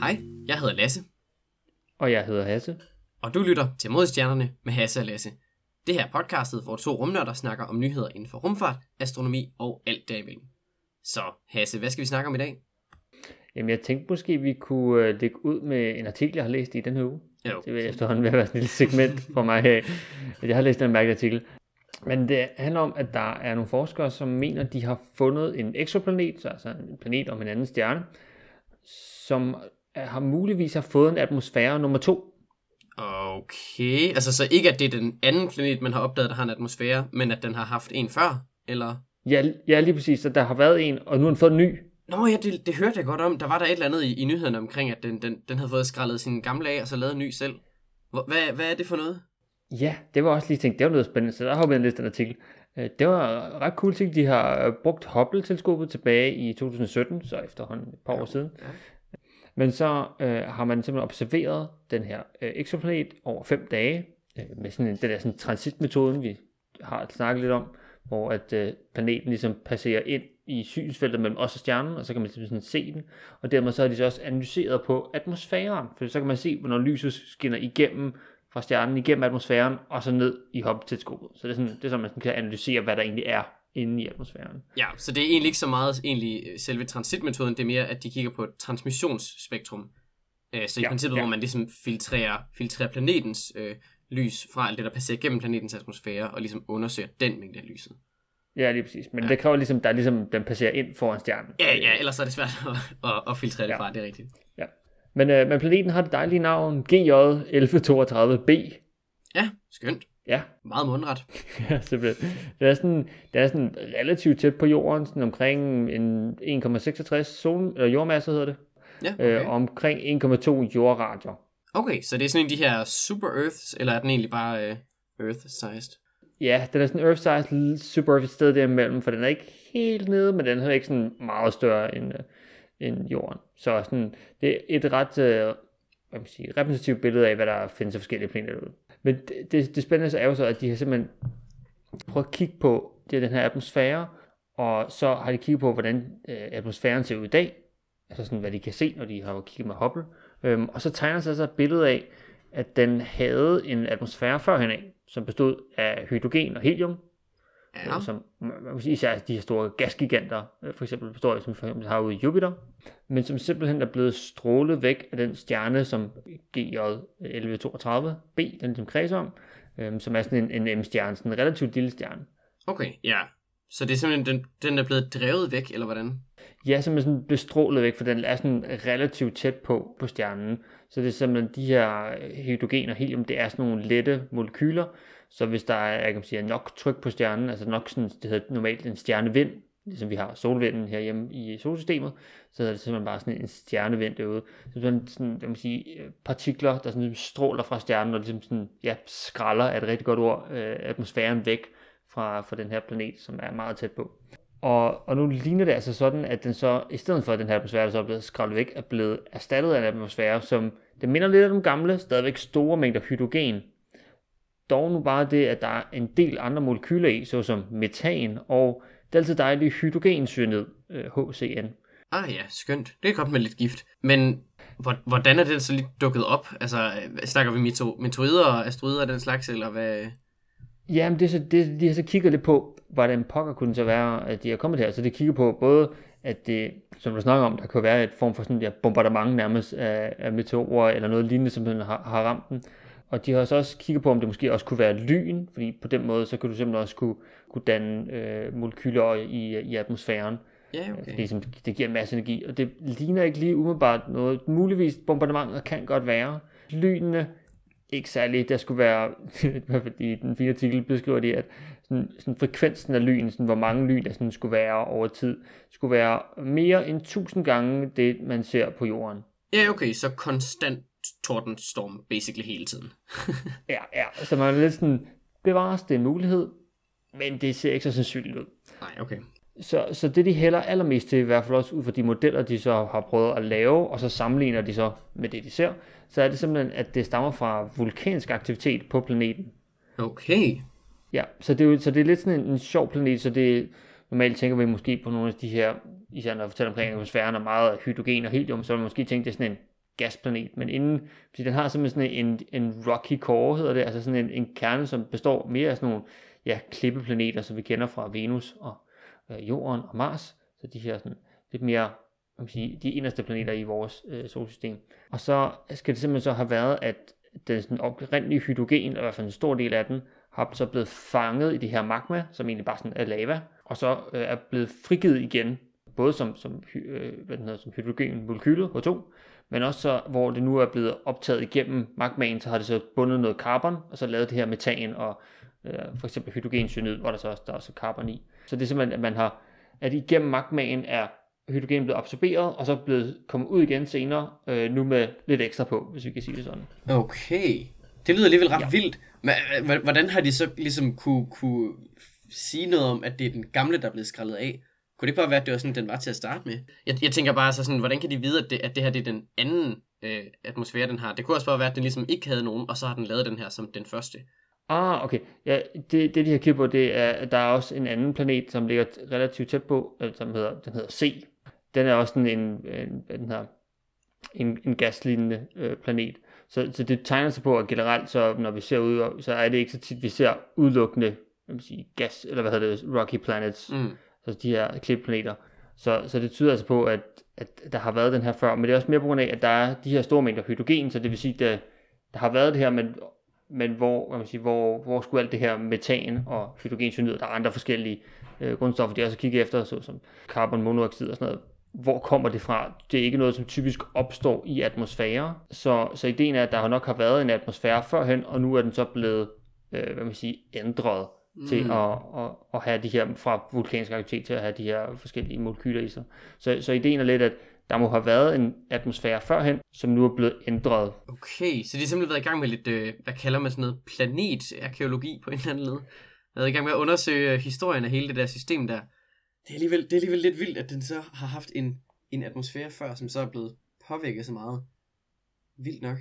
Hej, jeg hedder Lasse, Og jeg hedder Hasse. og du lytter til Modstjernerne med Hasse og Lasse. Det her er podcastet, hvor to rumnørder snakker om nyheder inden for rumfart, astronomi og alt derimellem. Så Hasse, hvad skal vi snakke om i dag? Jamen, jeg tænkte måske, vi kunne øh, lægge ud med en artikel, jeg har læst i den her uge. Jo, Det vil efterhånden være sådan et lille segment for mig her. Jeg har læst en mærkelig artikel. Men det handler om, at der er nogle forskere, som mener, de har fundet en eksoplanet, så altså en planet om en anden stjerne, som har muligvis har fået en atmosfære nummer to. okay. Altså så ikke, at det er den anden planet, man har opdaget, der har en atmosfære, men at den har haft en før, eller? Ja, ja lige præcis. Så der har været en, og nu har den fået en ny. Nå ja, det, det hørte jeg godt om. Der var der et eller andet i, i nyhederne omkring, at den, den, den havde fået skrællet sin gamle af, og så lavet en ny selv. Hvor, hvad, hvad er det for noget? Ja, det var også lige tænkt, det var noget spændende, så der hoppede jeg lidt den artikel. Øh, Det var ret cool ting, de har brugt Hubble-teleskopet tilbage i 2017, så efterhånden et par år siden. Men så øh, har man simpelthen observeret den her øh, exoplanet over fem dage, øh, med sådan en, den der sådan transitmetoden, vi har snakket lidt om, hvor at øh, planeten ligesom passerer ind i synsfeltet mellem os og stjernen, og så kan man simpelthen sådan se den, og dermed så har de så også analyseret på atmosfæren, for så kan man se, hvornår lyset skinner igennem fra stjernen, igennem atmosfæren, og så ned i Hubble-teleskopet. Så det er sådan, det er sådan man sådan kan analysere, hvad der egentlig er inde i atmosfæren. Ja, så det er egentlig ikke så meget egentlig øh, selve transitmetoden, det er mere, at de kigger på et transmissionsspektrum. Øh, så i Ja, princippet, ja. hvor man ligesom filtrerer, filtrerer planetens øh, lys fra alt det, der passerer gennem planetens atmosfære, og ligesom undersøger den mængde af lyset. Ja, lige præcis. Men ja. det kræver ligesom, der er ligesom, den passerer ind foran stjernen. Ja, ja, ellers er det svært at, at, at filtrere det Ja. fra, det er rigtigt. Men, øh, men planeten har det dejlige navn GJ1132b. Ja, skønt. Ja, Meget mundret. ja simpelthen. Det er, sådan, det er sådan relativt tæt på jorden, sådan omkring en 1,66 sol, øh, jordmasse hedder det, Ja, okay. okay. øh, omkring 1,2 jordradier. Okay, så det er sådan en af de her super Earths, eller er den egentlig bare øh, Earth-sized? Ja, den er sådan Earth-size, super Earth sted derimellem, for den er ikke helt nede, men den er ikke sådan meget større end, øh, end jorden. Så sådan, det er et ret øh, hvad man sige, repræsentativt billede af, hvad der findes af forskellige planeter derude. Men det, det, det spændende er jo så, at de har simpelthen prøvet at kigge på det er den her atmosfære, og så har de kigget på, hvordan øh, atmosfæren ser ud i dag, altså sådan, hvad de kan se, når de har kigget med Hubble. Øhm, og så tegner sig så et billede af, at den havde en atmosfære førhen af, som bestod af hydrogen og helium, Ja. som især de her store gasgiganter, øh, for eksempel består som for eksempel har ude i Jupiter, men som simpelthen er blevet strålet væk af den stjerne, som GJ 1132b, den ligesom kredser om, øhm, som er sådan en, en M-stjerne, sådan en relativt lille stjerne. Okay, ja. Så det er simpelthen, den, den er blevet drevet væk, eller hvordan? Ja, som er sådan bestrålet væk, for den er sådan relativt tæt på på stjernen. Så det er simpelthen de her hydrogen og helium, det er sådan nogle lette molekyler. Så hvis der er, jeg kan sige, nok tryk på stjernen, altså nok sådan, det hedder normalt en stjernevind, ligesom vi har solvinden herhjemme i solsystemet, så er det simpelthen bare sådan en stjernevind derude. Så sådan, sådan, jeg man sige, øh, partikler, der sådan ligesom stråler fra stjernen, og ligesom sådan, ja, skralder er et rigtig godt ord, øh, atmosfæren væk fra, fra den her planet, som er meget tæt på. Og, og nu ligner det altså sådan, at den så, i stedet for at den her atmosfære, der så er blevet skrællet væk, er blevet erstattet af en atmosfære, som det minder lidt om den gamle, stadigvæk store mængder hydrogen. Dog nu bare det, at der er en del andre molekyler i, såsom metan og det altid dejlige hydrogencyanid, øh, HCN. Ah ja, skønt. Det er godt med lidt gift. Men hvor- hvordan er det så lige dukket op? Altså, øh, snakker vi meteorider og asteroider og den slags, eller hvad? Jamen, det er så, det, de har så kigget lidt på, hvordan pokker kunne det så være, at de er kommet her. Så de kigger på både, at det, som du snakker om, der kan være et form for sådan et bombardement nærmest af, af meteorer, eller noget lignende, som den har, har ramt den. Og de har så også kigget på, om det måske også kunne være lyn, fordi på den måde, så kan du simpelthen også kunne, kunne danne øh, molekyler i, i atmosfæren. Ja, Okay. Fordi som, det giver en masse energi, og det ligner ikke lige umiddelbart noget. Muligvis bombardementer kan godt være. Lynene, ikke særlig. Der skulle være, i den fine artikel beskriver de, at sådan, sådan frekvensen af lyn, sådan, hvor mange lyn der sådan skulle være over tid, skulle være mere end 1000 gange det, man ser på jorden. Ja, okay, så konstant tordenstorm, basically hele tiden. Ja, ja. Så man er lidt sådan, bevares, det er en mulighed, men det ser ikke så sandsynligt ud. Nej, okay. Så, så det de hælder allermest til, i hvert fald også ud fra de modeller, de så har prøvet at lave, og så sammenligner de så med det, de ser, så er det simpelthen, at det stammer fra vulkansk aktivitet på planeten. Okay. Ja, så det er, jo, så det er lidt sådan en, en sjov planet, så det normalt tænker vi måske på nogle af de her, især når jeg fortæller omkring atmosfæren og meget hydrogen og helium, så vil man måske tænke, det er sådan en gasplanet, men inden, fordi den har simpelthen sådan en, en rocky core, hedder det, altså sådan en, en kerne, som består mere af sådan nogle ja, klippeplaneter, som vi kender fra Venus og øh, Jorden og Mars, så de her sådan lidt mere man sige, de inderste planeter i vores øh, solsystem. Og så skal det simpelthen så have været, at den sådan oprindelige hydrogen, eller i hvert fald en stor del af den, har så blevet fanget i det her magma, som egentlig bare sådan er lava, og så øh, er blevet frigivet igen, både som, som, øh, hvad den hedder, som hydrogenmolekylet H2, men også så, hvor det nu er blevet optaget igennem magmaen, så har det så bundet noget carbon, og så lavet det her metan og øh, for eksempel hydrogencyanid, hvor der så også, der er også carbon i. Så det er simpelthen, at man har, at igennem magmaen er hydrogen blevet absorberet, og så blevet kommet ud igen senere, øh, nu med lidt ekstra på, hvis vi kan sige det sådan. Okay. Det lyder alligevel ret ja. vildt. Men hvordan har de så ligesom kunne, kunne sige noget om, at det er den gamle, der er blevet skrællet af? Kunne det bare være, at det var sådan, den var til at starte med? Jeg, jeg tænker bare så sådan, hvordan kan de vide, at det, at det her det er den anden øh, atmosfære, den har? Det kunne også bare være, at den ligesom ikke havde nogen, og så har den lavet den her som den første. Ah, okay. Ja, det, det de har kigget på, det er, at der er også en anden planet, som ligger relativt tæt på, øh, som hedder, den hedder C. Den er også sådan en, en, den her, en, en gaslignende øh, planet. Så, så det tegner sig på, at generelt, så når vi ser ud, så er det ikke så tit, vi ser udelukkende jeg vil sige, gas, eller hvad hedder det, rocky planets, mm så de her klipplaneter. Så, så det tyder altså på, at, at der har været den her før, men det er også mere på grund af, at der er de her store mængder hydrogen, så det vil sige, at der har været det her, men, men hvor, hvad man siger, hvor, hvor skulle alt det her metan og hydrogencyanid, der er andre forskellige øh, grundstoffer, de også kigger efter, såsom carbonmonoxid og sådan noget, hvor kommer det fra? Det er ikke noget, som typisk opstår i atmosfære. Så, så ideen er, at der nok har været en atmosfære førhen, og nu er den så blevet øh, hvad man siger, ændret mm. til at, at, at have de her, fra vulkansk aktivitet til at have de her forskellige molekyler i sig. Så, så ideen er lidt, at der må have været en atmosfære førhen, som nu er blevet ændret. Okay, så de har simpelthen været i gang med lidt, øh, hvad kalder man sådan noget, planetarkeologi på en eller anden led. Været i gang med at undersøge historien af hele det der system der. Det er alligevel, det er alligevel lidt vildt, at den så har haft en, en atmosfære før, som så er blevet påvirket så meget. Vildt nok.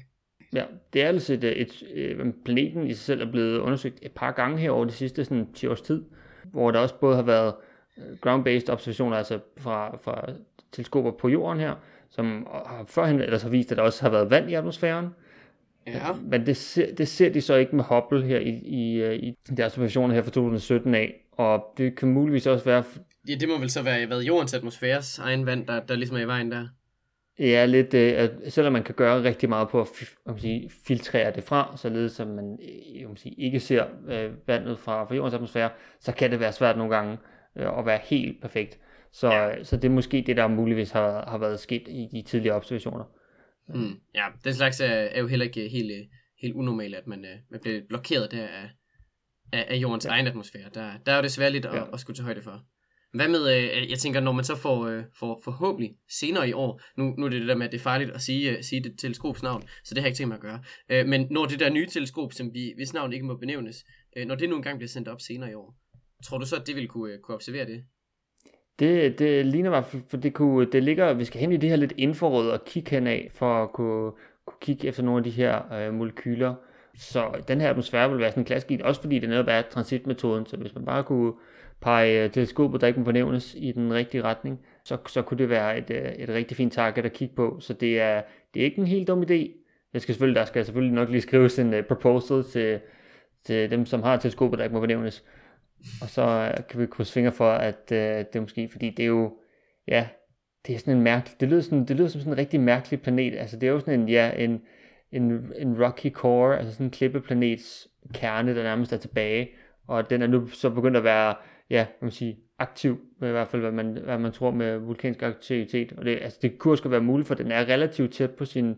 Ja, det er altså et, et, et, planeten i sig selv er blevet undersøgt et par gange her over de sidste sådan, 10 års tid, hvor der også både har været øh, ground-based observationer, altså fra, fra teleskoper på jorden her, som har førhen ellers har vist, at der også har været vand i atmosfæren. Ja. Men det ser, det ser de så ikke med Hubble her i, i, øh, i deres observationer her fra 2017 af, og det kan muligvis også være... Ja, det må vel så være været jordens atmosfæres egen vand, der, der ligesom er i vejen der. Ja, lidt, øh, at selvom man kan gøre rigtig meget på at man sige, filtrere det fra, således at man øh, man sige, ikke ser øh, vandet fra, fra jordens atmosfære, så kan det være svært nogle gange øh, at være helt perfekt. Så, ja. så det er måske det, der muligvis har, har været sket i de tidligere observationer. Mm, ja, den slags er, er jo heller ikke helt, helt unormalt, at man, øh, man bliver blokeret der af, af, af jordens ja. egen atmosfære. Der, der er jo desværre lidt at, ja. at skulle tage højde for. Hvad med, øh, jeg tænker, når man så får, øh, får forhåbentlig senere i år, nu, nu er det det der med, at det er farligt at sige, øh, sige det teleskops navn, så det har jeg ikke tænkt mig at gøre. Øh, men når det der nye teleskop, som vi, hvis navn ikke må benævnes, øh, når det nu engang bliver sendt op senere i år, tror du så, at det ville kunne, øh, kunne observere det? Det, det ligner mig, for det, kunne, det ligger, vi skal hen i det her lidt infrarød og kigge henad, for at kunne, kunne kigge efter nogle af de her øh, molekyler. Så den her atmosfære vil være sådan en klassisk, også fordi det netop er transitmetoden, så hvis man bare kunne pege øh, teleskopet, der ikke må fornævnes, i den rigtige retning, så, så kunne det være et, øh, et rigtig fint target at kigge på. Så det er, det er ikke en helt dum idé. Jeg skal selvfølgelig, der skal selvfølgelig nok lige skrives en uh, proposal til, til dem, som har teleskopet, der ikke må benævnes. Og så uh, kan vi krydse fingre for, at uh, det er måske, fordi det er jo, ja, det er sådan en mærkelig, det lyder, sådan, det lyder som sådan en rigtig mærkelig planet. Altså det er jo sådan en, ja, en, en, en rocky core, altså sådan en klippeplanets kerne, der nærmest er tilbage. Og den er nu så begyndt at være ja, man sige, aktiv, i hvert fald hvad man, hvad man tror med vulkansk aktivitet. Og det, altså, det kunne også være muligt, for den er relativt tæt på sin,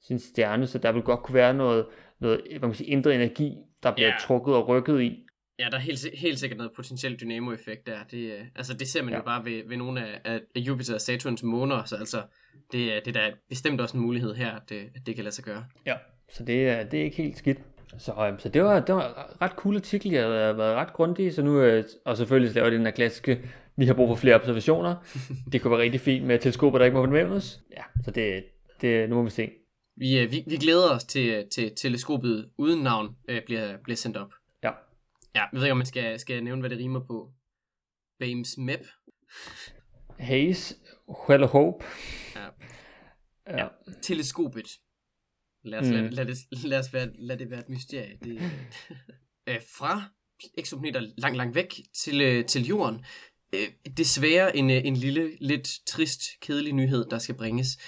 sin stjerne, så der vil godt kunne være noget, noget hvad man siger, indre energi, der bliver ja. trukket og rykket i. Ja, der er helt, helt sikkert noget potentielt dynamo-effekt der. Det, altså, det ser man ja. jo bare ved, ved nogle af, af Jupiter og Saturns måner, så altså, det, det er da bestemt også en mulighed her, at det, at det kan lade sig gøre. Ja, så det, er, det er ikke helt skidt. Så, øh, så det, var, det var ret cool artikel, jeg har været ret grundig, så nu, øh, og selvfølgelig laver det den her klassiske, vi har brug for flere observationer. det kunne være rigtig fint med teleskoper, der ikke må benævnes. Ja, så det, det, nu må vi se. Vi, øh, vi, vi glæder os til, til teleskopet uden navn øh, bliver, bliver sendt op. Ja. Ja, jeg ved ikke, om man skal, skal nævne, hvad det rimer på. Bames Map. Haze, Well Hope. Ja. ja. teleskopet. Lad os, mm. lad, lad, det, lad, os være, lad det være et mysterie. Det, øh, fra eksoplaneter langt, langt væk til, øh, til jorden. Øh, desværre en, øh, en lille, lidt trist, kedelig nyhed, der skal bringes.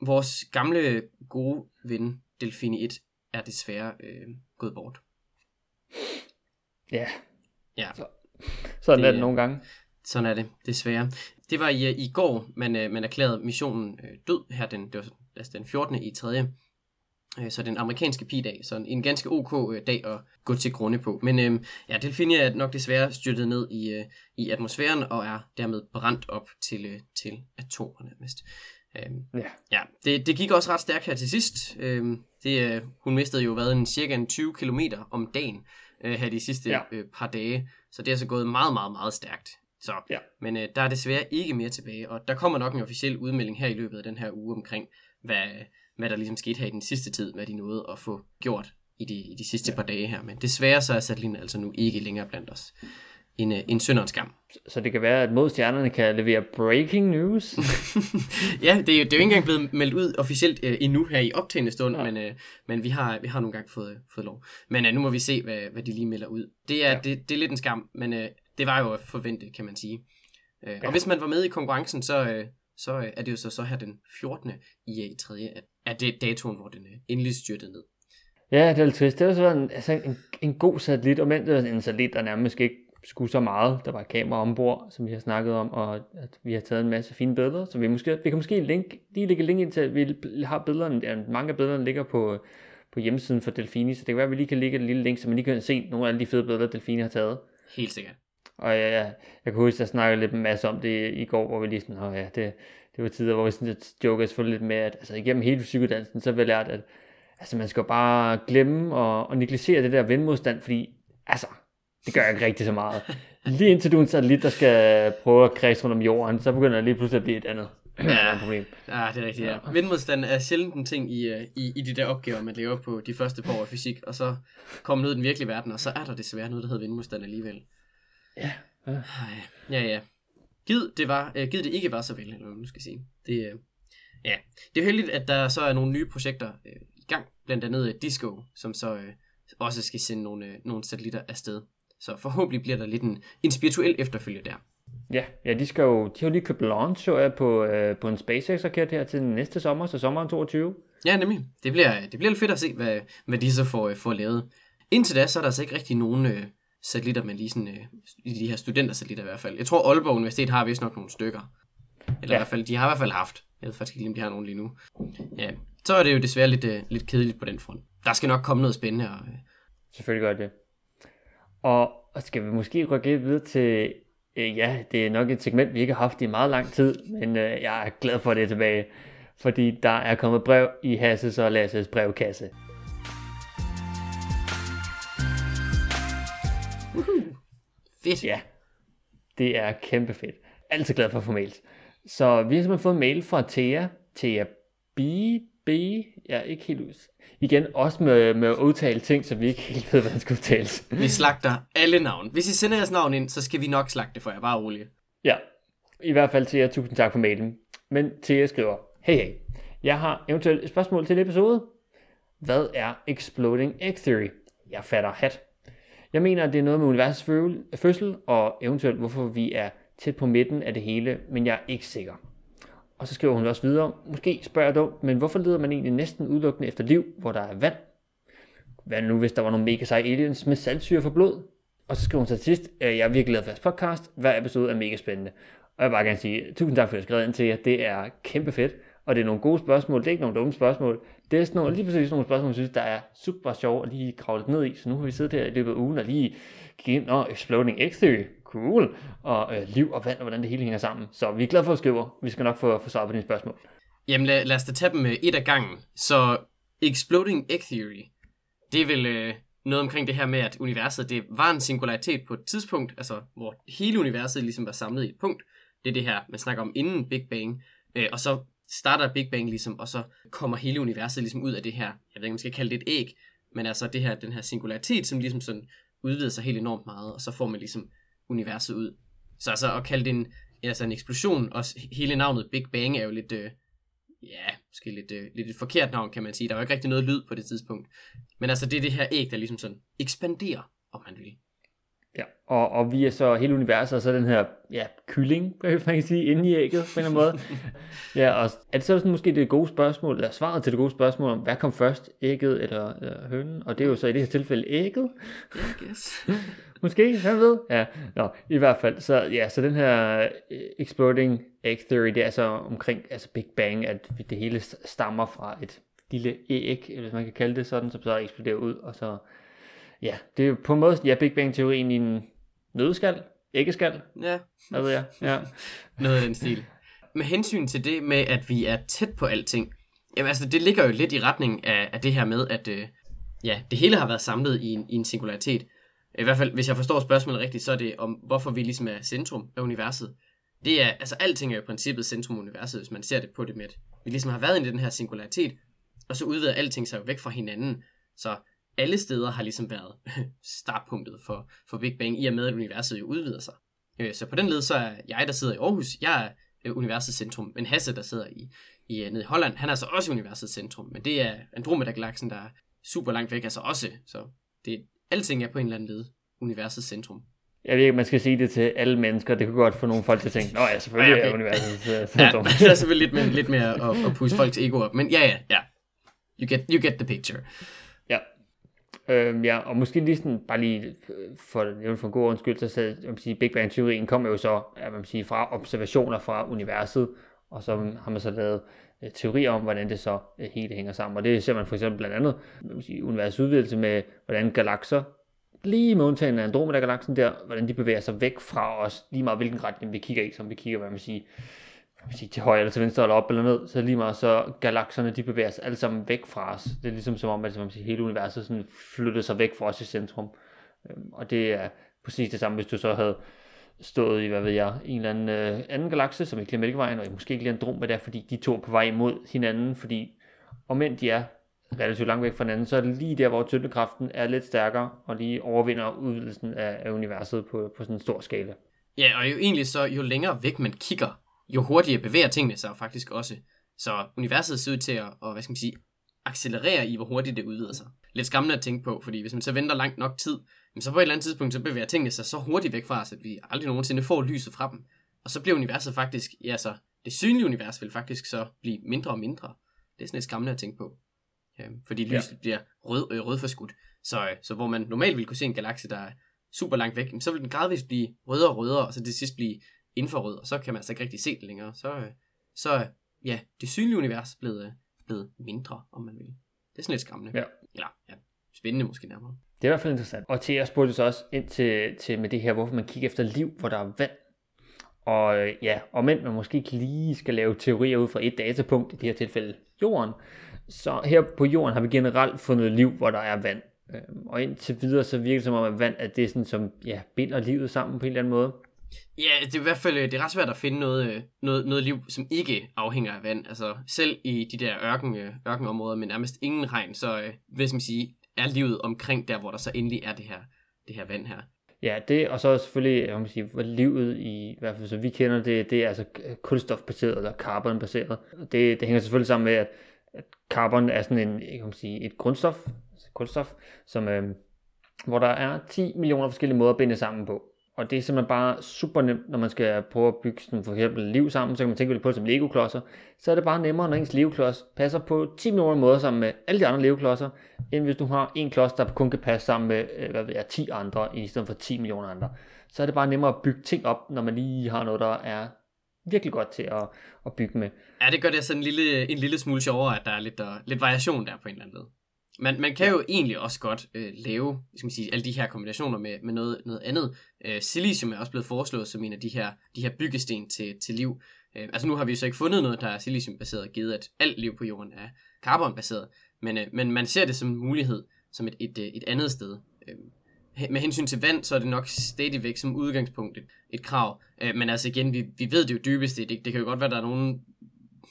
Vores gamle, gode ven, Delfini 1, er desværre øh, gået bort. Ja. Ja. Så, sådan det, er det nogle gange. Sådan er det, desværre. Det var i, i går, man, øh, man erklærede missionen øh, død her den, det var altså den 14. i 3. Øh, så den amerikanske pi-dag, så en, ganske ok øh, dag at gå til grunde på. Men øh, ja, Delfinia er nok desværre styrtet ned i, øh, i atmosfæren og er dermed brændt op til, øh, til atomer nærmest. Øh, ja, ja det, det gik også ret stærkt her til sidst. Øh, det, øh, hun mistede jo været en cirka en 20 km om dagen øh, her de sidste ja. øh, par dage, så det er altså gået meget, meget, meget stærkt. Så, ja. Men øh, der er desværre ikke mere tilbage, og der kommer nok en officiel udmelding her i løbet af den her uge omkring, hvad, hvad der ligesom skete her i den sidste tid, hvad de nåede at få gjort i de, i de sidste ja. par dage her. Men desværre så er Satellin altså nu ikke længere blandt os. En, øh, en synderens skam. Så det kan være, at modstjernerne kan levere breaking news? ja, det er, jo, det er jo ikke engang blevet meldt ud officielt uh, endnu her i optagende stund, ja. men, uh, men vi har, vi har nogle gange fået, fået lov. Men uh, nu må vi se, hvad, hvad de lige melder ud. Det er, ja. det, det er lidt en skam, men uh, det var jo at forvente, kan man sige. Uh, ja. Og hvis man var med i konkurrencen, så, uh, så uh, er det jo så, så her den 14. i 3. at er det datoen, hvor den øh, endelig styrtede ned. Ja, det er lidt trist. Det var så en, altså en, en god satellit, og men det var en satellit, der nærmest ikke skulle så meget. Der var et kamera ombord, som vi har snakket om, og at vi har taget en masse fine billeder, så vi, måske, vi kan måske link, lige lægge link ind til, at vi har billederne, ja, mange af billederne ligger på, på hjemmesiden for Delfini, så det kan være, at vi lige kan lægge et lille link, så man lige kan se nogle af alle de fede billeder, Delfini har taget. Helt sikkert. Og ja, ja, jeg kan huske, at jeg snakkede lidt en masse om det i går, hvor vi lige sådan, ja, det, det var tider, hvor vi sådan lidt joker selvfølgelig lidt med, at altså, igennem hele psykodansen, så har vi lært, at altså, man skal jo bare glemme og, og negligere det der vindmodstand, fordi altså, det gør jeg ikke rigtig så meget. Lige indtil du er en satellit, der skal prøve at kredse rundt om jorden, så begynder det lige pludselig at blive et andet ja, problem. Ja, det er rigtigt, ja. Vindmodstand er sjældent en ting i, øh, i, i de der opgaver, man laver på de første par år af fysik, og så kommer ud i den virkelige verden, og så er der desværre noget, der hedder vindmodstand alligevel. Ja. Ja, ja. ja. Gid det, var, uh, gid det ikke var så vel, eller hvad man skal sige. Det, uh, ja. det er heldigt, at der så er nogle nye projekter uh, i gang, blandt andet uh, Disco, som så uh, også skal sende nogle, uh, nogle satellitter afsted. Så forhåbentlig bliver der lidt en, en spirituel efterfølge der. Ja, ja de, skal jo, de har jo lige købt launch, så jeg, på, uh, på en SpaceX-raket her til næste sommer, så sommeren 22. Ja, nemlig. Det bliver, det bliver lidt fedt at se, hvad, hvad de så får, uh, får lavet. Indtil da, så er der altså ikke rigtig nogen... Uh, satellitter, men lige sådan, øh, i de her studentersatellitter i hvert fald. Jeg tror, Aalborg Universitet har vist nok nogle stykker. Eller ja. i hvert fald, de har i hvert fald haft. Jeg ved faktisk ikke, om de har nogen lige nu. Ja, så er det jo desværre lidt, øh, lidt kedeligt på den front. Der skal nok komme noget spændende. Og, øh... Selvfølgelig gør det. Og, og skal vi måske rykke videre til, øh, ja, det er nok et segment, vi ikke har haft i meget lang tid, men øh, jeg er glad for, at det er tilbage. Fordi der er kommet brev i Hasses og Lasses brevkasse. Fedt. Ja, det er kæmpe fedt. Altid glad for at få mails. Så vi har simpelthen fået en mail fra Thea. Thea B. B. Jeg er ikke helt ud. Igen, også med, med at udtale ting, så vi ikke helt ved, hvordan skal udtales. Vi slagter alle navn. Hvis I sender jeres navn ind, så skal vi nok slagte for jer. Bare roligt. Ja, i hvert fald Thea, tusind tak for mailen. Men Thea skriver, hey hey, jeg har eventuelt et spørgsmål til episode. Hvad er Exploding Egg Theory? Jeg fatter hat. Jeg mener, at det er noget med universets fødsel, og eventuelt hvorfor vi er tæt på midten af det hele, men jeg er ikke sikker. Og så skriver hun også videre, måske spørger jeg dumt, men hvorfor leder man egentlig næsten udelukkende efter liv, hvor der er vand? Hvad nu, hvis der var nogle mega seje aliens med saltsyre for blod? Og så skriver hun så til sidst, øh, jeg er virkelig glad for jeres podcast. Hver episode er mega spændende. Og jeg vil bare gerne sige, tusind tak for at jeg skrevet ind til jer. Det er kæmpe fedt. Og det er nogle gode spørgsmål. Det er ikke nogle dumme spørgsmål. Det er sådan nogle, lige præcis nogle spørgsmål, jeg synes, der er super sjov at lige kravle ned i. Så nu har vi siddet her i løbet af ugen og lige gik ind, og Exploding X-Theory, cool, og øh, liv og vand, og hvordan det hele hænger sammen. Så vi er glade for at skrive. Vi skal nok få, få svar på dine spørgsmål. Jamen lad, lad os da tage dem øh, et af gangen. Så Exploding Egg Theory, det er vel øh, noget omkring det her med, at universet det var en singularitet på et tidspunkt, altså hvor hele universet ligesom var samlet i et punkt. Det er det her, man snakker om inden Big Bang. Øh, og så starter Big Bang ligesom, og så kommer hele universet ligesom ud af det her, jeg ved ikke, om man skal kalde det et æg, men altså det her, den her singularitet, som ligesom sådan udvider sig helt enormt meget, og så får man ligesom universet ud. Så altså at kalde det en, altså en eksplosion, og hele navnet Big Bang er jo lidt, øh, ja, måske lidt, øh, lidt et forkert navn, kan man sige. Der var ikke rigtig noget lyd på det tidspunkt. Men altså, det er det her æg, der ligesom sådan ekspanderer, om man vil. Ja, og, og vi er så hele universet, og så den her ja, kylling, man kan sige, inde i ægget på en eller anden måde. ja, og er det så sådan måske det gode spørgsmål, eller svaret til det gode spørgsmål om, hvad kom først, ægget eller, eller hønen? Og det er jo så i det her tilfælde ægget. Yes. måske, hvad ved? Ja, nå, i hvert fald. Så, ja, så den her øh, exploding egg theory, det er så omkring altså Big Bang, at det hele stammer fra et lille æg, eller hvis man kan kalde det sådan, som så eksploderer ud, og så Ja, det er på en måde, ja, Big Bang-teorien i en nødskal, æggeskal. Ja. Hvad ved jeg? Ja. Noget af den stil. Med hensyn til det med, at vi er tæt på alting, jamen altså, det ligger jo lidt i retning af, af det her med, at øh, ja, det hele har været samlet i en, i en singularitet. I hvert fald, hvis jeg forstår spørgsmålet rigtigt, så er det om, hvorfor vi ligesom er centrum af universet. Det er, altså alting er jo i princippet centrum af universet, hvis man ser det på det med, at vi ligesom har været i den her singularitet, og så udvider alting sig jo væk fra hinanden. Så alle steder har ligesom været startpunktet for, for Big Bang, i og med at universet jo udvider sig. Øh, så på den led, så er jeg, der sidder i Aarhus, jeg er øh, universets centrum, men Hasse, der sidder i, i øh, nede i Holland, han er så også universets centrum, men det er Andromeda-galaksen, der er super langt væk, altså også, så det, alting er på en eller anden led universets centrum. Jeg ved ikke, man skal sige det til alle mennesker. Det kunne godt få nogle folk til at tænke, nå ja, selvfølgelig okay. er universets centrum. ja, det er selvfølgelig lidt, mere, lidt mere at, at pusse folks ego op, men ja, ja, ja. You get, you get the picture. Øhm, ja, og måske lige sådan, bare lige øh, for, for, for en god undskyld, så sagde, jeg sige, Big Bang-teorien kommer jo så jeg vil sige, fra observationer fra universet, og så har man så lavet øh, teorier om, hvordan det så øh, hele hænger sammen. Og det ser man for eksempel blandt andet i universets udvidelse med, hvordan galakser, lige med undtagen af Andromeda-galaksen der, hvordan de bevæger sig væk fra os, lige meget hvilken retning vi kigger i, som vi kigger, hvad man siger, sige, til højre eller til venstre eller op eller ned, så lige meget så galakserne de bevæger sig alle sammen væk fra os. Det er ligesom som om, at man siger, hele universet sådan flytter sig væk fra os i centrum. Øhm, og det er præcis det samme, hvis du så havde stået i, hvad ved jeg, en eller anden øh, anden galakse, som ikke lige Mælkevejen, og måske ikke lige Andromeda, fordi de to er på vej imod hinanden, fordi om end de er relativt langt væk fra hinanden, så er det lige der, hvor tyngdekraften er lidt stærkere, og lige overvinder udvidelsen af, af universet på, på sådan en stor skala. Ja, og jo egentlig så, jo længere væk man kigger, jo hurtigere bevæger tingene sig faktisk også. Så universet ser ud til at, og, hvad skal man sige, accelerere i, hvor hurtigt det udvider sig. Lidt skræmmende at tænke på, fordi hvis man så venter langt nok tid, så på et eller andet tidspunkt, så bevæger tingene sig så hurtigt væk fra os, at vi aldrig nogensinde får lyset fra dem. Og så bliver universet faktisk, ja så, det synlige univers vil faktisk så blive mindre og mindre. Det er sådan lidt skræmmende at tænke på. Ja, fordi lyset ja. bliver rød, øh, rødforskudt. Så, øh, så hvor man normalt ville kunne se en galakse, der er super langt væk, så vil den gradvist blive rødere og rødere, og så til sidst blive infrarød, og så kan man altså ikke rigtig se det længere. Så, øh, så ja, det synlige univers er blevet, øh, blevet mindre, om man vil. Det er sådan lidt skræmmende. Ja. Eller, ja, spændende måske nærmere. Det er i hvert fald interessant. Og til at spurgte så også ind til, til med det her, hvorfor man kigger efter liv, hvor der er vand. Og øh, ja, og men man måske ikke lige skal lave teorier ud fra et datapunkt, i det her tilfælde jorden, så her på jorden har vi generelt fundet liv, hvor der er vand. Øhm, og indtil videre, så virker det som om, at vand at det er sådan, som ja, binder livet sammen på en eller anden måde. Ja, det er i hvert fald øh, det er ret svært at finde noget, øh, noget, noget liv, som ikke afhænger af vand. Altså selv i de der ørken, øh, ørkenområder med nærmest ingen regn, så hvis man sige, er livet omkring der, hvor der så endelig er det her, det her vand her. Ja, det, og så selvfølgelig, jeg må sige, hvor livet i, i hvert fald som vi kender det, det er altså kulstofbaseret eller carbonbaseret. Det, det hænger selvfølgelig sammen med, at, at carbon er sådan en, jeg kan sige, et grundstof, altså kulstof, som, øh, hvor der er 10 millioner forskellige måder at binde sammen på. Og det er simpelthen bare super nemt, når man skal prøve at bygge sådan for eksempel liv sammen, så kan man tænke på det som Lego-klodser. Så er det bare nemmere, når ens legoklods passer på 10 millioner måder sammen med alle de andre legoklodser, end hvis du har en klods, der kun kan passe sammen med øh, hvad ved jeg, 10 andre, i stedet for 10 millioner andre. Så er det bare nemmere at bygge ting op, når man lige har noget, der er virkelig godt til at, at bygge med. Ja, det gør det sådan en lille, en lille smule sjovere, at der er lidt, der, lidt variation der på en eller anden måde. Man, man kan jo egentlig også godt øh, lave skal man sige, alle de her kombinationer med, med noget, noget andet. Øh, silicium er også blevet foreslået som en af de her, de her byggesten til, til liv. Øh, altså nu har vi jo så ikke fundet noget, der er siliciumbaseret, givet at alt liv på jorden er karbonbaseret. Men, øh, men man ser det som en mulighed, som et, et, et andet sted. Øh, med hensyn til vand, så er det nok stadigvæk som udgangspunkt et, et krav. Øh, men altså igen, vi, vi ved det jo dybest set ikke. Det kan jo godt være, at der er nogen,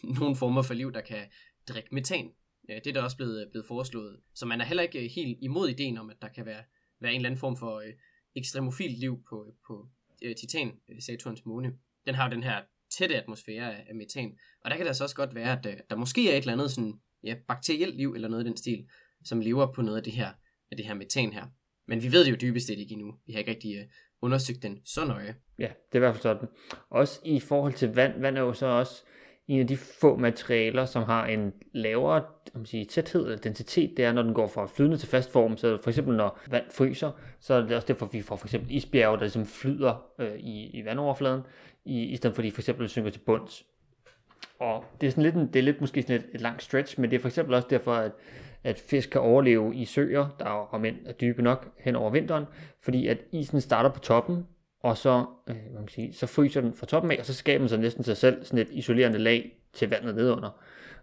nogen former for liv, der kan drikke metan. Øh, det er der også blevet, øh, blevet foreslået. Så man er heller ikke øh, helt imod ideen om, at der kan være, være en eller anden form for øh, ekstremofilt liv på, på øh, Titan, Saturns måne. Den har jo den her tætte atmosfære af, af metan. Og der kan det så også godt være, at øh, der måske er et eller andet sådan, ja, bakterielt liv eller noget i den stil, som lever på noget af det her, af det her metan her. Men vi ved det jo dybest set ikke endnu. Vi har ikke rigtig undersøgt den så nøje. Ja, det er i hvert fald sådan. Også i forhold til vand, vand er jo så også en af de få materialer, som har en lavere man sige, tæthed eller densitet, det er, når den går fra flydende til fast form. Så for eksempel, når vand fryser, så er det også derfor, vi får for eksempel isbjerge, der ligesom flyder øh, i, i vandoverfladen, i, i stedet for, at de for eksempel synker til bunds. Og det er, sådan lidt, en, det er lidt måske sådan et, et langt stretch, men det er for eksempel også derfor, at, at fisk kan overleve i søer, der om end er dybe nok hen over vinteren, fordi at isen starter på toppen, og så, øh, man kan sige, så fryser den fra toppen af, og så skaber den sig næsten sig selv sådan et isolerende lag til vandet nedunder.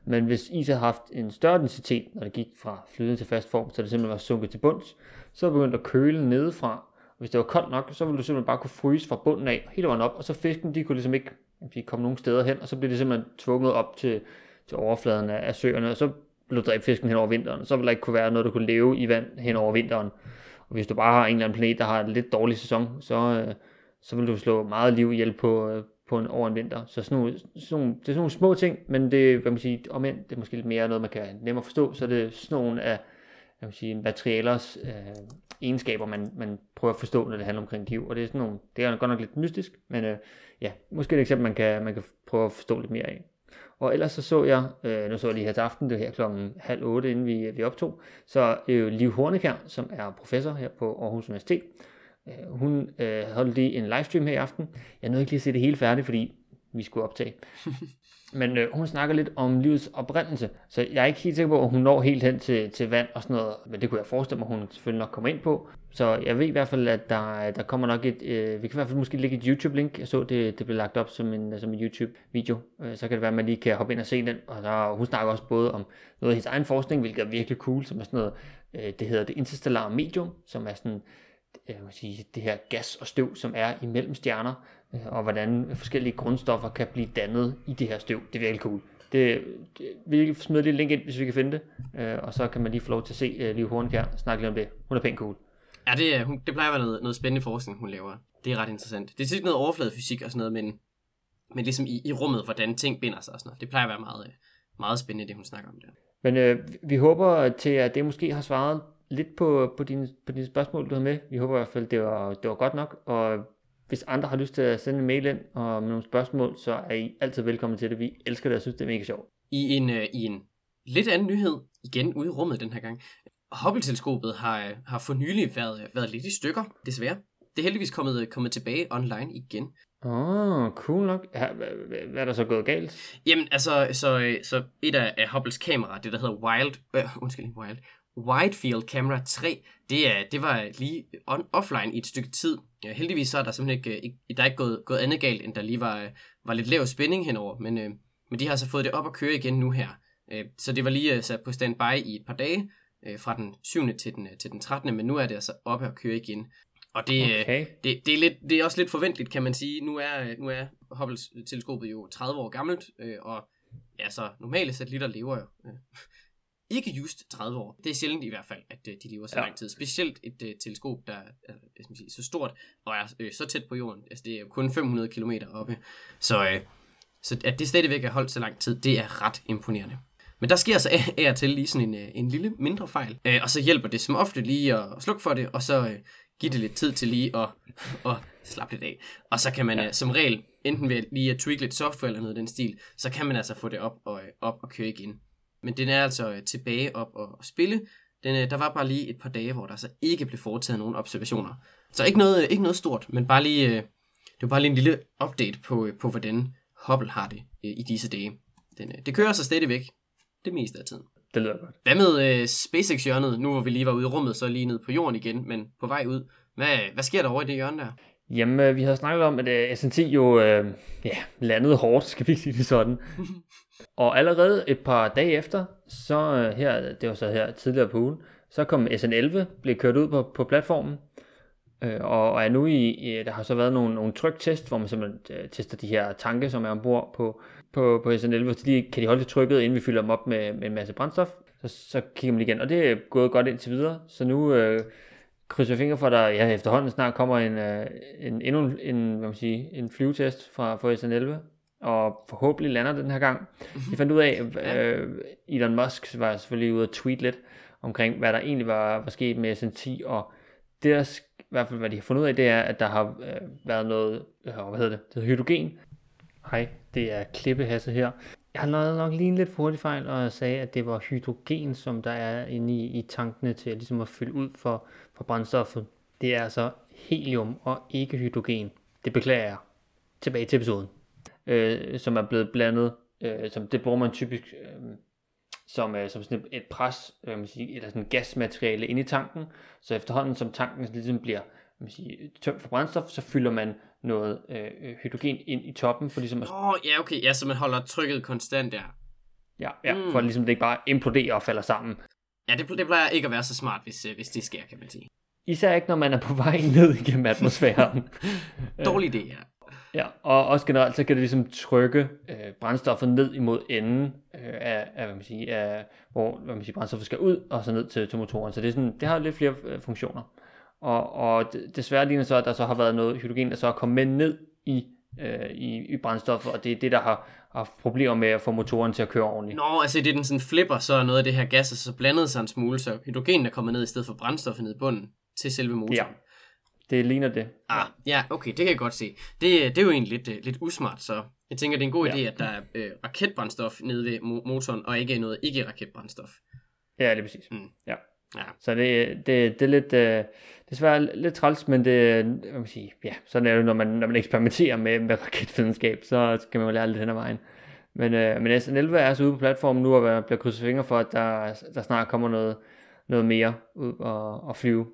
Men hvis is har haft en større densitet, når det gik fra flydende til fast form, så det simpelthen var sunket til bunds, så begyndte det at køle nedefra. Og hvis det var koldt nok, så ville du simpelthen bare kunne fryse fra bunden af hele vejen op, og så fisken, de kunne ligesom ikke de komme nogen steder hen, og så blev det simpelthen tvunget op til, til overfladen af, af søerne, og så blev dræbt fisken hen over vinteren. Så ville der ikke kunne være noget, der kunne leve i vand hen over vinteren. Og hvis du bare har en eller anden planet, der har en lidt dårlig sæson, så, øh, så vil du slå meget liv ihjel på, øh, på en, over en vinter. Så sådan nogle, sådan nogle, det er sådan nogle små ting, men det, hvad man sige, om end, det er måske lidt mere noget, man kan nemmere forstå, så er det sådan nogle af hvad man sige, materialers øh, egenskaber, man, man prøver at forstå, når det handler omkring liv. Og det er sådan nogle, det er godt nok lidt mystisk, men øh, ja, måske et eksempel, man kan, man kan prøve at forstå lidt mere af. Og ellers så så jeg, øh, nu så jeg lige her til aften, det her klokken halv otte, inden vi, vi optog, så øh, Liv Hornekær, som er professor her på Aarhus Universitet, hun øh, holdt lige en livestream her i aften. Jeg nåede ikke lige at se det hele færdigt, fordi vi skulle optage. Men øh, hun snakker lidt om livets oprindelse, så jeg er ikke helt sikker på, at hun når helt hen til, til vand og sådan noget, men det kunne jeg forestille mig, hun selvfølgelig nok kommer ind på. Så jeg ved i hvert fald, at der, der kommer nok et, øh, vi kan i hvert fald måske lægge et YouTube-link. Jeg så, det, det blev lagt op som en, som en YouTube-video, øh, så kan det være, at man lige kan hoppe ind og se den. Og der, hun snakker også både om noget af hendes egen forskning, hvilket er virkelig cool, som er sådan noget, øh, det hedder det interstellare medium, som er sådan jeg vil sige, det her gas og støv, som er imellem stjerner, øh, og hvordan forskellige grundstoffer kan blive dannet i det her støv. Det er virkelig cool. Det, det, vi smider lige link ind, hvis vi kan finde det, øh, og så kan man lige få lov til at se Liv Hornkær snakke lidt om det. Hun er pænt cool. Ja, det, hun, det plejer at være noget, noget spændende forskning, hun laver. Det er ret interessant. Det er tit noget overfladefysik og sådan noget, men, men ligesom i, i rummet, hvordan ting binder sig og sådan noget. Det plejer at være meget, meget spændende, det hun snakker om der. Men øh, vi håber til, at det måske har svaret lidt på, på, dine, på dine spørgsmål, du har med. Vi håber i hvert fald, det var, det var godt nok. Og hvis andre har lyst til at sende en mail ind og med nogle spørgsmål, så er I altid velkommen til det. Vi elsker det og synes, det er mega sjovt. I en, øh, i en lidt anden nyhed, igen ude i rummet den her gang. Hubble-teleskopet har, har for nylig været, været lidt i stykker, desværre. Det er heldigvis kommet, kommet tilbage online igen. Åh, oh, cool nok. Hvad, hvad er der så gået galt? Jamen, altså, så, så et af, af Hubbles kamera, det der hedder Wild, øh, undskyld, Wild, Widefield Camera 3, det, er, det var lige on, offline i et stykke tid. Ja, heldigvis så er der simpelthen ikke, ikke der er ikke gået, gået andet galt, end der lige var, var lidt lav spænding henover, men, øh, men de har så fået det op at køre igen nu her. Øh, så det var lige øh, sat på standby i et par dage, øh, fra den 7. til den, øh, til den 13. Men nu er det altså oppe at køre igen. Og det, øh, okay. det, det, er lidt, det er også lidt forventeligt, kan man sige. Nu er, nu er Hubble-teleskopet jo 30 år gammelt, øh, og ja, så normale satellitter lever jo øh, ikke just 30 år. Det er sjældent i hvert fald, at øh, de lever så ja. lang tid. Specielt et uh, teleskop, der er jeg skal sige, så stort og er uh, så tæt på jorden. Altså, det er kun 500 km oppe. Så, uh, så at det stadigvæk er holdt så lang tid, det er ret imponerende. Men der sker så af og til lige sådan en, en lille mindre fejl. Uh, og så hjælper det som ofte lige at slukke for det, og så uh, give det lidt tid til lige at, at slappe lidt af. Og så kan man ja. uh, som regel, enten ved lige at tweak lidt software eller noget af den stil, så kan man altså få det op og, op og køre igen. Men den er altså øh, tilbage op og, spille. Den, øh, der var bare lige et par dage, hvor der så ikke blev foretaget nogen observationer. Så ikke noget, ikke noget stort, men bare lige, øh, det var bare lige en lille update på, på hvordan Hubble har det i disse dage. Den, det kører så stadigvæk det meste af tiden. Det lyder godt. Hvad med uh, SpaceX-hjørnet? Nu hvor vi lige var ude i rummet, så lige ned på jorden igen, men på vej ud. Hvad, hvad sker der over i det hjørne der? Jamen, vi har snakket om, at SNT jo uh, ja, landede hårdt, skal vi sige det sådan. Og allerede et par dage efter, så øh, her, det var så her tidligere på ugen, så kom SN11, blev kørt ud på, på platformen, øh, og, og er nu i, i, der har så været nogle, nogle tryktest, hvor man simpelthen øh, tester de her tanke, som er ombord på, på, på SN11, så de, kan de holde det trykket, inden vi fylder dem op med, med en masse brændstof, så, så kigger man igen, og det er gået godt indtil videre, så nu øh, krydser jeg fingre for, at der ja, efterhånden snart kommer en, øh, en, endnu en, hvad man sige, en flyvetest fra, fra SN11, og forhåbentlig lander den her gang. Vi fandt ud af, øh, Elon Musk var selvfølgelig ude at tweet lidt omkring, hvad der egentlig var, var sket med SN10, og det der, i hvert fald hvad de har fundet ud af, det er, at der har øh, været noget, øh, hvad hedder det, det hedder hydrogen. Hej, det er Klippehasse her. Jeg har nok, nok lige en lidt hurtig fejl, og jeg sagde, at det var hydrogen, som der er inde i, i tankene til ligesom at fylde ud for, for brændstoffet. Det er altså helium og ikke hydrogen. Det beklager jeg. Tilbage til episoden. Øh, som er blevet blandet, øh, som det bruger man typisk øh, som, øh, som sådan et, pres, øh, man sige, eller sådan gasmateriale ind i tanken. Så efterhånden som tanken ligesom bliver man sige, tømt for brændstof, så fylder man noget øh, hydrogen ind i toppen. For ligesom at... Åh, oh, ja, okay. Ja, så man holder trykket konstant der. Ja, ja mm. for ligesom det ikke bare imploderer og falder sammen. Ja, det, det plejer ikke at være så smart, hvis, øh, hvis det sker, kan man sige. Især ikke, når man er på vej ned igennem atmosfæren. Dårlig idé, ja. Ja, og også generelt, så kan det ligesom trykke øh, brændstoffet ned imod enden øh, af, af, hvad man siger, af, hvor hvad man siger, brændstoffet skal ud, og så ned til, til motoren. Så det, er sådan, det har lidt flere øh, funktioner. Og, og desværre ligner så, at der så har været noget hydrogen, der så er kommet med ned i, øh, i, i brændstoffet, og det er det, der har haft problemer med at få motoren til at køre ordentligt. Nå, altså det er den sådan flipper, så er noget af det her gas, så blandet sig en smule, så hydrogen er kommet ned i stedet for brændstoffet ned i bunden til selve motoren. Ja, det ligner det. Ah, ja, okay, det kan jeg godt se. Det, det er jo egentlig lidt, øh, lidt usmart, så jeg tænker, det er en god ja. idé, at der er øh, raketbrændstof nede ved motoren, og ikke noget ikke-raketbrændstof. Ja, det er præcis. Mm. Ja. Ja. Så det, det, det er lidt, øh, desværre lidt træls, men det, hvad man sige, ja, sådan er det, når man, når man eksperimenterer med, med raketvidenskab, så skal man jo lære lidt hen ad vejen. Men, øh, men SN11 er altså ude på platformen nu, og bliver krydset fingre for, at der, der snart kommer noget, noget mere ud og, og flyve.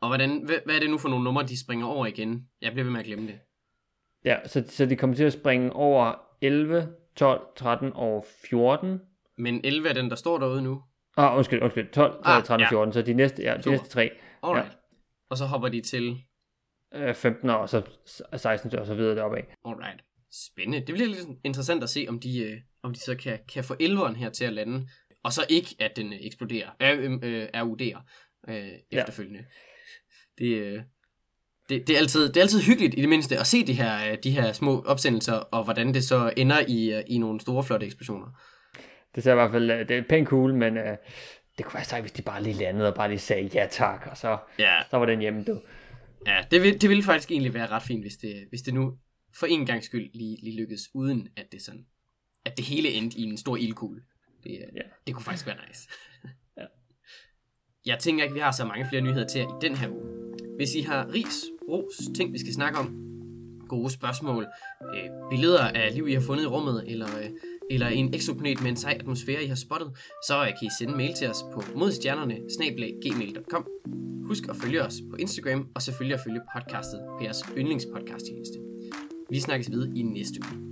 Og hvordan, hvad, hvad er det nu for nogle numre, de springer over igen? Jeg bliver ved med at glemme det. Ja, så, så de kommer til at springe over 11, 12, 13 og 14. Men 11 er den, der står derude nu. Ah, undskyld, undskyld. 12, ah, 13 og 14, ja. så de næste, ja, de næste tre. Alright. Ja. Og så hopper de til... 15 og så 16 og så videre deroppe af. Alright. Spændende. Det bliver lidt interessant at se, om de, øh, om de så kan, kan få 11'eren her til at lande. Og så ikke, at den øh, eksploderer. Øh, øh, RUD'er øh, efterfølgende. Ja. Det, øh, det, det, er altid, det er altid hyggeligt i det mindste at se de her, de her små opsendelser, og hvordan det så ender i, i nogle store, flotte eksplosioner det ser i hvert fald, det er pænt cool, men uh, det kunne være sejt, hvis de bare lige landede og bare lige sagde ja tak, og så, ja. så var den hjemme, du. Ja, det, vil, det ville faktisk egentlig være ret fint, hvis det, hvis det nu for en gang skyld lige, lige lykkedes, uden at det sådan, at det hele endte i en stor ildkugle. Det, ja. det kunne faktisk være nice. Jeg tænker ikke, vi har så mange flere nyheder til jer i den her uge. Hvis I har ris, ros, ting vi skal snakke om, gode spørgsmål, øh, billeder af liv, I har fundet i rummet, eller øh, eller en eksoplanet med en sej atmosfære, I har spottet, så øh, kan I sende mail til os på modstjernerne Husk at følge os på Instagram, og selvfølgelig at følge podcastet på jeres yndlingspodcast tjeneste. Vi snakkes videre i næste uge.